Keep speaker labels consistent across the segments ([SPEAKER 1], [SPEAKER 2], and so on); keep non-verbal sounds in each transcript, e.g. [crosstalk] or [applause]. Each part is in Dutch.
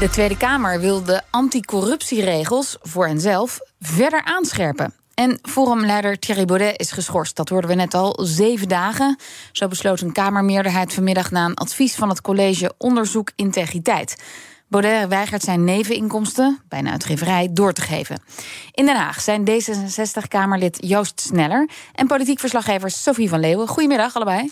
[SPEAKER 1] De Tweede Kamer wil de anticorruptieregels voor henzelf verder aanscherpen. En forumleider Thierry Baudet is geschorst. Dat hoorden we net al. Zeven dagen. Zo besloot een Kamermeerderheid vanmiddag na een advies van het college Onderzoek Integriteit. Baudet weigert zijn neveninkomsten, bij een uitgeverij, door te geven. In Den Haag zijn D66-Kamerlid Joost Sneller en politiek verslaggever Sophie van Leeuwen. Goedemiddag allebei.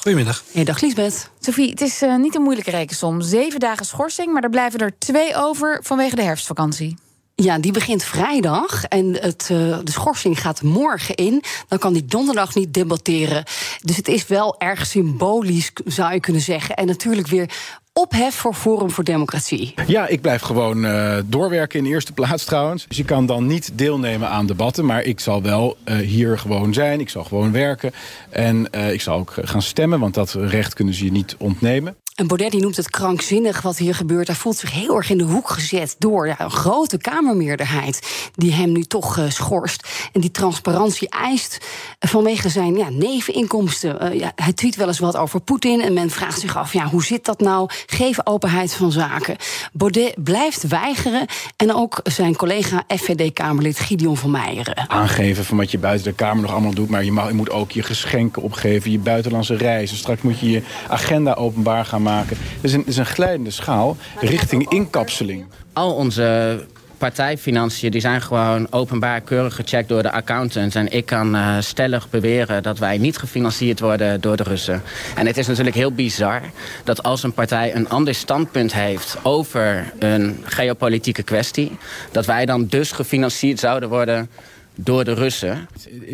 [SPEAKER 2] Goedemiddag.
[SPEAKER 3] Hey, dag Liesbeth.
[SPEAKER 1] Sophie, het is uh, niet een moeilijke rekensom. Zeven dagen schorsing, maar er blijven er twee over vanwege de herfstvakantie.
[SPEAKER 3] Ja, die begint vrijdag en het, uh, de schorsing gaat morgen in. Dan kan die donderdag niet debatteren. Dus het is wel erg symbolisch, zou je kunnen zeggen. En natuurlijk weer ophef voor Forum voor Democratie.
[SPEAKER 2] Ja, ik blijf gewoon uh, doorwerken in eerste plaats trouwens. Dus je kan dan niet deelnemen aan debatten... maar ik zal wel uh, hier gewoon zijn, ik zal gewoon werken... en ik zal ook gaan stemmen, want dat recht kunnen ze je niet ontnemen.
[SPEAKER 3] En Baudet die noemt het krankzinnig wat hier gebeurt. Hij voelt zich heel erg in de hoek gezet door een grote Kamermeerderheid... die hem nu toch uh, schorst. En die transparantie eist vanwege zijn ja, neveninkomsten. Uh, ja, hij tweet wel eens wat over Poetin en men vraagt zich af... Ja, hoe zit dat nou? Geef openheid van zaken. Baudet blijft weigeren. En ook zijn collega FVD-Kamerlid Gideon van Meijeren.
[SPEAKER 2] Aangeven van wat je buiten de Kamer nog allemaal doet... maar je, mag, je moet ook je geschenken opgeven, je buitenlandse reizen. Straks moet je je agenda openbaar gaan maken. Het is een, is een glijdende schaal richting inkapseling.
[SPEAKER 4] Al onze partijfinanciën die zijn gewoon openbaar keurig gecheckt door de accountants. En ik kan uh, stellig beweren dat wij niet gefinancierd worden door de Russen. En het is natuurlijk heel bizar dat als een partij een ander standpunt heeft over een geopolitieke kwestie... dat wij dan dus gefinancierd zouden worden door de Russen.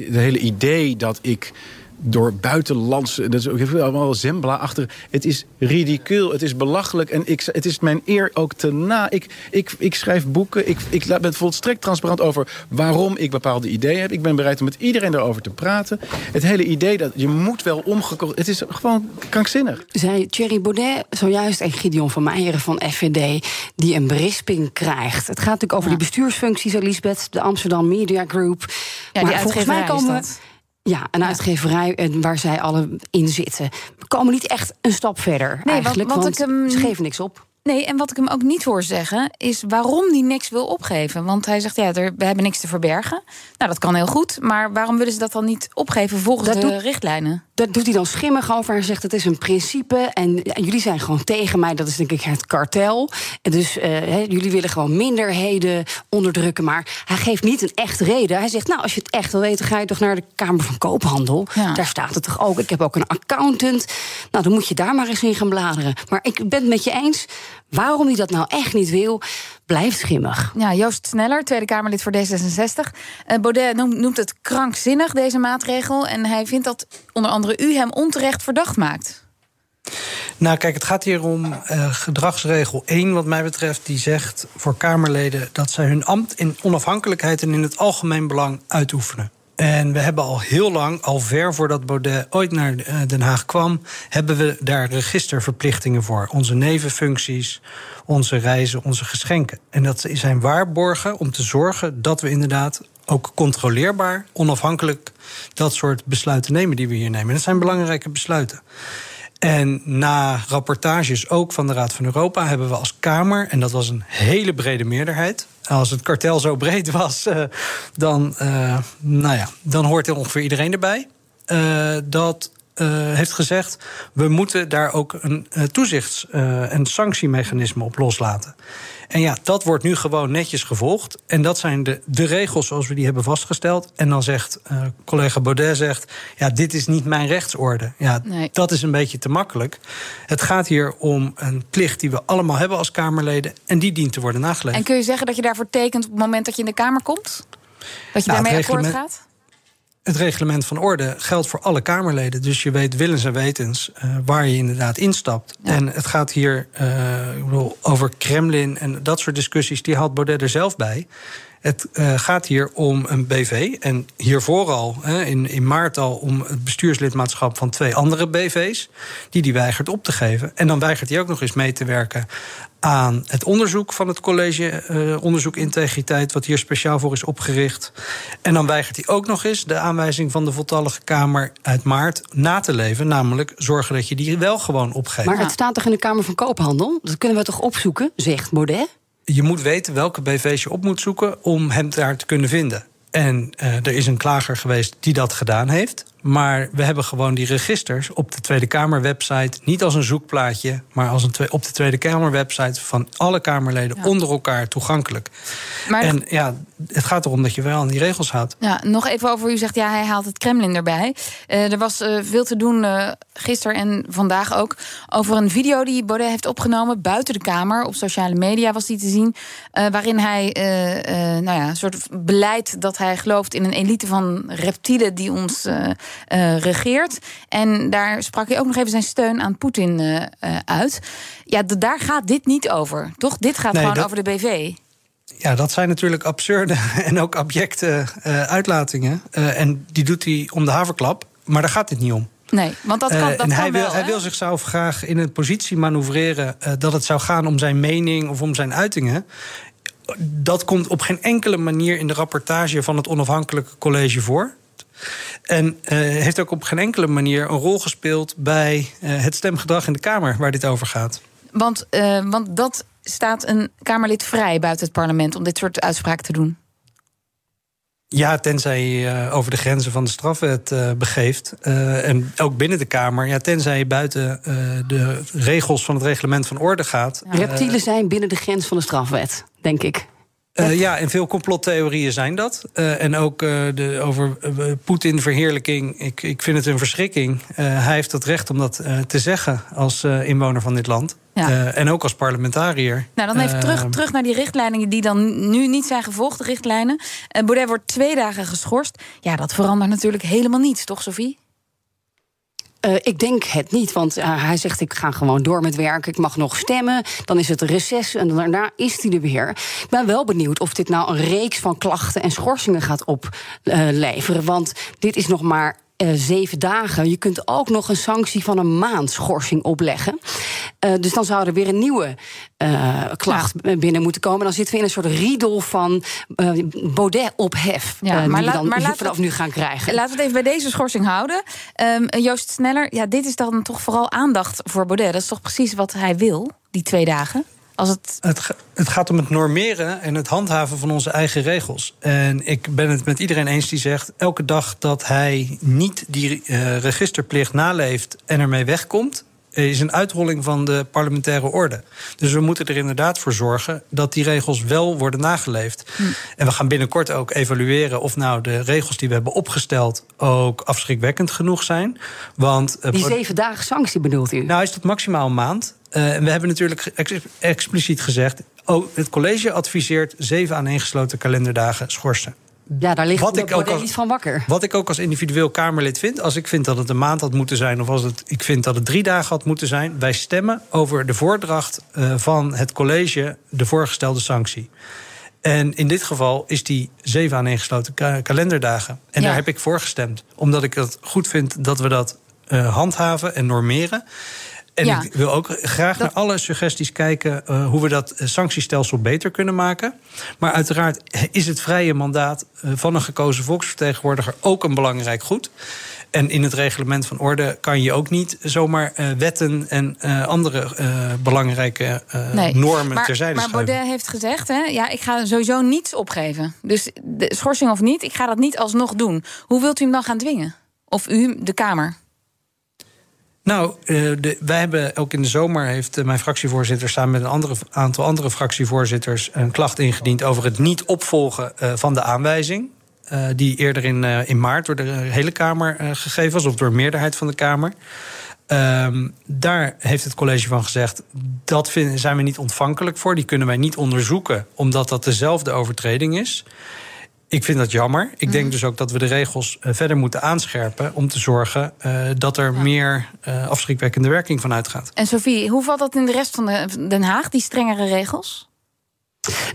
[SPEAKER 2] Het hele idee dat ik door buitenlandse... Dat is ook allemaal Zembla achter. Het is ridicuul, het is belachelijk. En ik, het is mijn eer ook te na. Ik, ik, ik schrijf boeken, ik, ik ben volstrekt transparant over... waarom ik bepaalde ideeën heb. Ik ben bereid om met iedereen daarover te praten. Het hele idee dat je moet wel omgekocht... Het is gewoon krankzinnig.
[SPEAKER 3] Zei Thierry Baudet zojuist en Gideon van Meijeren van FVD... die een berisping krijgt. Het gaat natuurlijk over ja. die bestuursfuncties, Elisabeth. De Amsterdam Media Group.
[SPEAKER 1] Ja,
[SPEAKER 3] maar
[SPEAKER 1] die
[SPEAKER 3] volgens mij komen...
[SPEAKER 1] dat.
[SPEAKER 3] Ja, een uitgeverij waar zij alle in zitten. We komen niet echt een stap verder
[SPEAKER 1] nee,
[SPEAKER 3] eigenlijk,
[SPEAKER 1] want,
[SPEAKER 3] want
[SPEAKER 1] ik, um,
[SPEAKER 3] ze geven niks op.
[SPEAKER 1] Nee, en wat ik hem ook niet hoor zeggen, is waarom hij niks wil opgeven. Want hij zegt, ja, er, we hebben niks te verbergen. Nou, dat kan heel goed, maar waarom willen ze dat dan niet opgeven volgens
[SPEAKER 3] dat
[SPEAKER 1] de
[SPEAKER 3] doet,
[SPEAKER 1] richtlijnen?
[SPEAKER 3] Dat doet hij dan schimmig over. Hij zegt, het is een principe en, en jullie zijn gewoon tegen mij. Dat is denk ik het kartel. En dus uh, he, jullie willen gewoon minderheden onderdrukken. Maar hij geeft niet een echt reden. Hij zegt, nou, als je het echt wil weten, ga je toch naar de Kamer van Koophandel. Ja. Daar staat het toch ook. Ik heb ook een accountant. Nou, dan moet je daar maar eens in gaan bladeren. Maar ik ben het met je eens... Waarom hij dat nou echt niet wil, blijft schimmig.
[SPEAKER 1] Ja, Joost Sneller, Tweede Kamerlid voor D66. Uh, Baudet noemt, noemt het krankzinnig, deze maatregel. En hij vindt dat onder andere u hem onterecht verdacht maakt.
[SPEAKER 5] Nou, kijk, het gaat hier om uh, gedragsregel 1, wat mij betreft, die zegt voor Kamerleden dat zij hun ambt in onafhankelijkheid en in het algemeen belang uitoefenen. En we hebben al heel lang, al ver voordat Baudet ooit naar Den Haag kwam, hebben we daar registerverplichtingen voor. Onze nevenfuncties, onze reizen, onze geschenken. En dat zijn waarborgen om te zorgen dat we inderdaad ook controleerbaar, onafhankelijk dat soort besluiten nemen die we hier nemen. En dat zijn belangrijke besluiten. En na rapportages ook van de Raad van Europa hebben we als Kamer, en dat was een hele brede meerderheid. Als het kartel zo breed was, uh, dan, uh, nou ja, dan hoort er ongeveer iedereen erbij. Uh, dat heeft gezegd, we moeten daar ook een toezichts- en sanctiemechanisme op loslaten. En ja, dat wordt nu gewoon netjes gevolgd. En dat zijn de, de regels zoals we die hebben vastgesteld. En dan zegt uh, collega Baudet: zegt, ja, dit is niet mijn rechtsorde. Ja, nee. dat is een beetje te makkelijk. Het gaat hier om een plicht die we allemaal hebben als Kamerleden. En die dient te worden nageleefd.
[SPEAKER 1] En kun je zeggen dat je daarvoor tekent op het moment dat je in de Kamer komt? Dat je nou, daarmee akkoord gaat?
[SPEAKER 5] Het reglement van orde geldt voor alle Kamerleden. Dus je weet willens en wetens uh, waar je inderdaad instapt. Ja. En het gaat hier uh, ik bedoel, over Kremlin en dat soort discussies. Die haalt Baudet er zelf bij. Het uh, gaat hier om een BV. En hiervoor al, hè, in, in maart al, om het bestuurslidmaatschap van twee andere BV's. Die die weigert op te geven. En dan weigert hij ook nog eens mee te werken aan het onderzoek van het college uh, onderzoek integriteit, wat hier speciaal voor is opgericht. En dan weigert hij ook nog eens de aanwijzing van de voltallige Kamer uit maart na te leven, namelijk zorgen dat je die wel gewoon opgeeft.
[SPEAKER 3] Maar het staat toch in de Kamer van Koophandel? Dat kunnen we toch opzoeken, zegt Baudet?
[SPEAKER 5] Je moet weten welke BV's je op moet zoeken om hem daar te kunnen vinden. En uh, er is een klager geweest die dat gedaan heeft. Maar we hebben gewoon die registers op de Tweede Kamer-website. Niet als een zoekplaatje, maar als een op de Tweede Kamer-website van alle Kamerleden ja. onder elkaar toegankelijk. Maar en ja, het gaat erom dat je wel aan die regels houdt.
[SPEAKER 1] Ja, nog even over, u zegt ja, hij haalt het Kremlin erbij. Uh, er was uh, veel te doen uh, gisteren en vandaag ook over een video die Baudet heeft opgenomen buiten de Kamer. Op sociale media was die te zien. waarin hij nou ja, een soort beleid dat hij gelooft in een elite van reptielen die ons uh, regeert. En daar sprak hij ook nog even zijn steun aan Poetin uh, uit. Ja, daar gaat dit niet over, toch? Dit gaat nee, gewoon dat... over de BV.
[SPEAKER 5] Ja, dat zijn natuurlijk absurde [laughs] en ook abjecte uh, uitlatingen. En die doet hij om de haverklap. Maar daar gaat dit niet om.
[SPEAKER 1] Nee, want dat kan, dat
[SPEAKER 5] en
[SPEAKER 1] kan
[SPEAKER 5] hij, wil,
[SPEAKER 1] wel,
[SPEAKER 5] hij wil zichzelf graag in een positie manoeuvreren... Uh, dat het zou gaan om zijn mening of om zijn uitingen. Dat komt op geen enkele manier in de rapportage van het onafhankelijke college voor. En uh, heeft ook op geen enkele manier een rol gespeeld bij uh, het stemgedrag in de Kamer waar dit over gaat.
[SPEAKER 1] Want, uh, want dat staat een Kamerlid vrij buiten het parlement om dit soort uitspraken te doen.
[SPEAKER 5] Ja, tenzij je over de grenzen van de strafwet begeeft. Uh, en ook binnen de Kamer. Ja, tenzij je buiten uh, de regels van het reglement van orde gaat.
[SPEAKER 3] Ja. Reptielen zijn binnen de grens van de strafwet, denk ik.
[SPEAKER 5] Uh, ja, en veel complottheorieën zijn dat. Uh, en ook uh, de, over Poetin-verheerlijking. Ik, ik vind het een verschrikking. hij heeft het recht om dat te zeggen als inwoner van dit land. Ja. en ook als parlementariër.
[SPEAKER 1] Nou, dan even terug, terug naar die richtlijnen die dan nu niet zijn gevolgd, de richtlijnen. Baudet wordt twee dagen geschorst. Ja, dat verandert natuurlijk helemaal niets, toch, Sophie?
[SPEAKER 3] Uh, ik denk het niet, want uh, hij zegt ik ga gewoon door met werken. Ik mag nog stemmen. Dan is het reces en daarna is hij er weer. Ik ben wel benieuwd of dit nou een reeks van klachten en schorsingen gaat opleveren. Want dit is nog maar uh, zeven dagen. Je kunt ook nog een sanctie van een maand schorsing opleggen. Uh, dus dan zou er weer een nieuwe uh, klacht ja. binnen moeten komen. Dan zitten we in een soort riedel van Baudet-ophef. Ja, maar, die la, we dan maar vanaf nu gaan krijgen.
[SPEAKER 1] Laten we het even bij deze schorsing houden. Um, Joost Sneller, ja, dit is dan toch vooral aandacht voor Baudet. Dat is toch precies wat hij wil, die twee dagen? Als het...
[SPEAKER 5] Het, gaat om het normeren en het handhaven van onze eigen regels. En ik ben het met iedereen eens die zegt... elke dag dat hij niet die uh, registerplicht naleeft en ermee wegkomt is een uitholling van de parlementaire orde. Dus we moeten er inderdaad voor zorgen dat die regels wel worden nageleefd. Hm. En we gaan binnenkort ook evalueren of nou de regels die we hebben opgesteld ook afschrikwekkend genoeg zijn. Want,
[SPEAKER 3] die zeven dagen sanctie bedoelt u?
[SPEAKER 5] Nou, is tot maximaal een maand. Uh, en we hebben natuurlijk ex expliciet gezegd... Oh, het college adviseert zeven aaneengesloten kalenderdagen schorsen.
[SPEAKER 3] Ja, daar ligt wat ik ook als, iets van wakker.
[SPEAKER 5] Wat ik ook als individueel Kamerlid vind... als ik vind dat het een maand had moeten zijn... of als het, ik vind dat het drie dagen had moeten zijn... wij stemmen over de voordracht uh, van het college... de voorgestelde sanctie. En in dit geval is die zeven aaneengesloten ka kalenderdagen. En ja. daar heb ik voor gestemd. Omdat ik het goed vind dat we dat uh, handhaven en normeren. En ja. ik wil ook graag dat... naar alle suggesties kijken uh, hoe we dat sanctiestelsel beter kunnen maken. Maar uiteraard is het vrije mandaat uh, van een gekozen volksvertegenwoordiger ook een belangrijk goed. En in het reglement van orde kan je ook niet zomaar uh, wetten en uh, andere uh, belangrijke nee. normen
[SPEAKER 1] maar,
[SPEAKER 5] terzijde
[SPEAKER 1] maar
[SPEAKER 5] schuiven.
[SPEAKER 1] Maar Baudet heeft gezegd, hè, ja, ik ga sowieso niets opgeven. Dus de schorsing of niet, ik ga dat niet alsnog doen. Hoe wilt u hem dan gaan dwingen? Of u, de Kamer?
[SPEAKER 5] Nou, de, wij hebben ook in de zomer heeft mijn fractievoorzitter samen met een andere, aantal andere fractievoorzitters een klacht ingediend over het niet opvolgen uh, van de aanwijzing. Die eerder in, in maart door de hele Kamer gegeven was, of door meerderheid van de Kamer. Um, daar heeft het college van gezegd: dat zijn we niet ontvankelijk voor. Die kunnen wij niet onderzoeken, omdat dat dezelfde overtreding is. Ik vind dat jammer. Ik denk
[SPEAKER 1] Mhm.
[SPEAKER 5] dus ook dat we de regels eh, verder moeten aanscherpen om te zorgen eh, dat er meer eh, afschrikwekkende werking van uitgaat.
[SPEAKER 1] En Sophie, hoe valt dat in de rest van de, Den Haag, die strengere regels?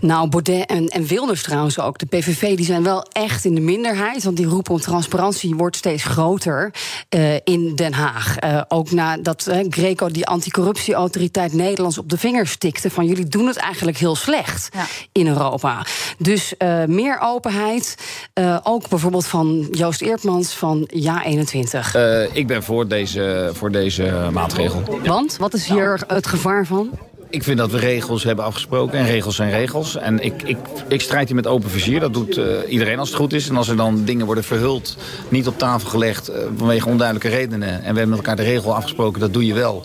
[SPEAKER 3] Nou, Baudet en, en Wilders trouwens ook. De PVV die zijn wel echt in de minderheid. Want die roep om transparantie wordt steeds groter eh, in Den Haag. Eh, ook nadat eh, Greco, die anticorruptieautoriteit Nederlands, op de vingers tikte. van jullie doen het eigenlijk heel slecht
[SPEAKER 1] Ja.
[SPEAKER 3] in Europa. Dus eh, meer openheid. eh, ook bijvoorbeeld van Joost Eertmans van Ja 21.
[SPEAKER 6] Eh, ik ben voor deze, voor deze maatregel.
[SPEAKER 3] Want wat is hier het gevaar van?
[SPEAKER 6] Ik vind dat we regels hebben afgesproken en regels zijn regels. En ik, ik, ik strijd hier met open vizier. Dat doet eh, iedereen als het goed is. En als er dan dingen worden verhuld, niet op tafel gelegd eh, vanwege onduidelijke redenen. En we hebben met elkaar de regel afgesproken, dat doe je wel.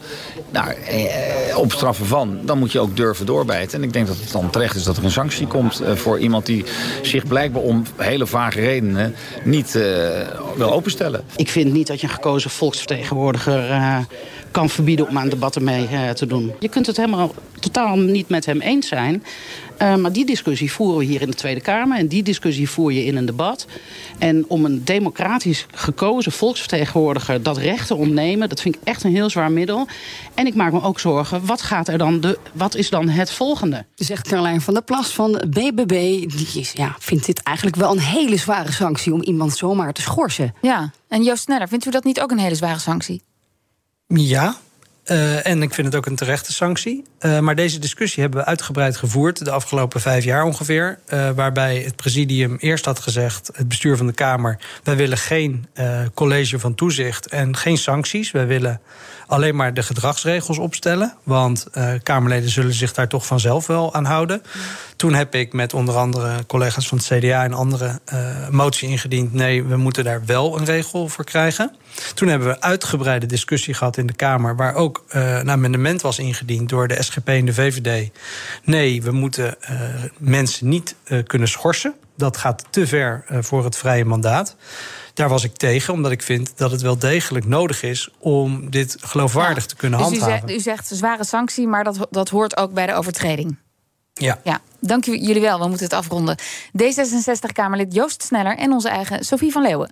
[SPEAKER 6] Nou, eh, op straffen van, dan moet je ook durven doorbijten. En ik denk dat het dan terecht is dat er een sanctie komt voor iemand die zich blijkbaar om hele vage redenen niet wil openstellen.
[SPEAKER 7] Ik vind niet dat je een gekozen volksvertegenwoordiger kan verbieden om aan debatten mee te doen. Je kunt het helemaal totaal niet met hem eens zijn. Eh, maar die discussie voeren we hier in de Tweede Kamer. En die discussie voer je in een debat. En om een democratisch gekozen volksvertegenwoordiger dat recht te ontnemen, dat vind ik echt een heel zwaar middel. En ik maak me ook zorgen, wat, gaat er dan de, wat is dan het volgende?
[SPEAKER 3] Zegt Carlijn van der Plas van BBB. Die is, ja, vindt dit eigenlijk wel een hele zware sanctie om iemand zomaar te schorsen.
[SPEAKER 1] Ja, en Joost Sneller, vindt u dat niet ook een hele zware sanctie?
[SPEAKER 5] Ja. Eh, en ik vind het ook een terechte sanctie. Eh, maar deze discussie hebben we uitgebreid gevoerd de afgelopen vijf jaar ongeveer. eh, waarbij het presidium eerst had gezegd, het bestuur van de Kamer, wij willen geen college van toezicht en geen sancties. Wij willen alleen maar de gedragsregels opstellen. Want Kamerleden zullen zich daar toch vanzelf wel aan houden. Toen heb ik met onder andere collega's van het CDA en andere eh, motie ingediend. Nee, we moeten daar wel een regel voor krijgen. Toen hebben we uitgebreide discussie gehad in de Kamer, waar ook eh, een amendement was ingediend door de SGP en de VVD. Nee, we moeten eh, mensen niet eh, kunnen schorsen. Dat gaat te ver voor het vrije mandaat. Daar was ik tegen, omdat ik vind dat het wel degelijk nodig is om dit geloofwaardig te kunnen
[SPEAKER 1] dus u
[SPEAKER 5] handhaven.
[SPEAKER 1] zegt, u zegt zware sanctie, maar dat, dat hoort ook bij de overtreding.
[SPEAKER 5] Ja.
[SPEAKER 1] Ja, dank u- jullie wel. We moeten het afronden. D66-Kamerlid Joost Sneller en onze eigen Sophie van Leeuwen.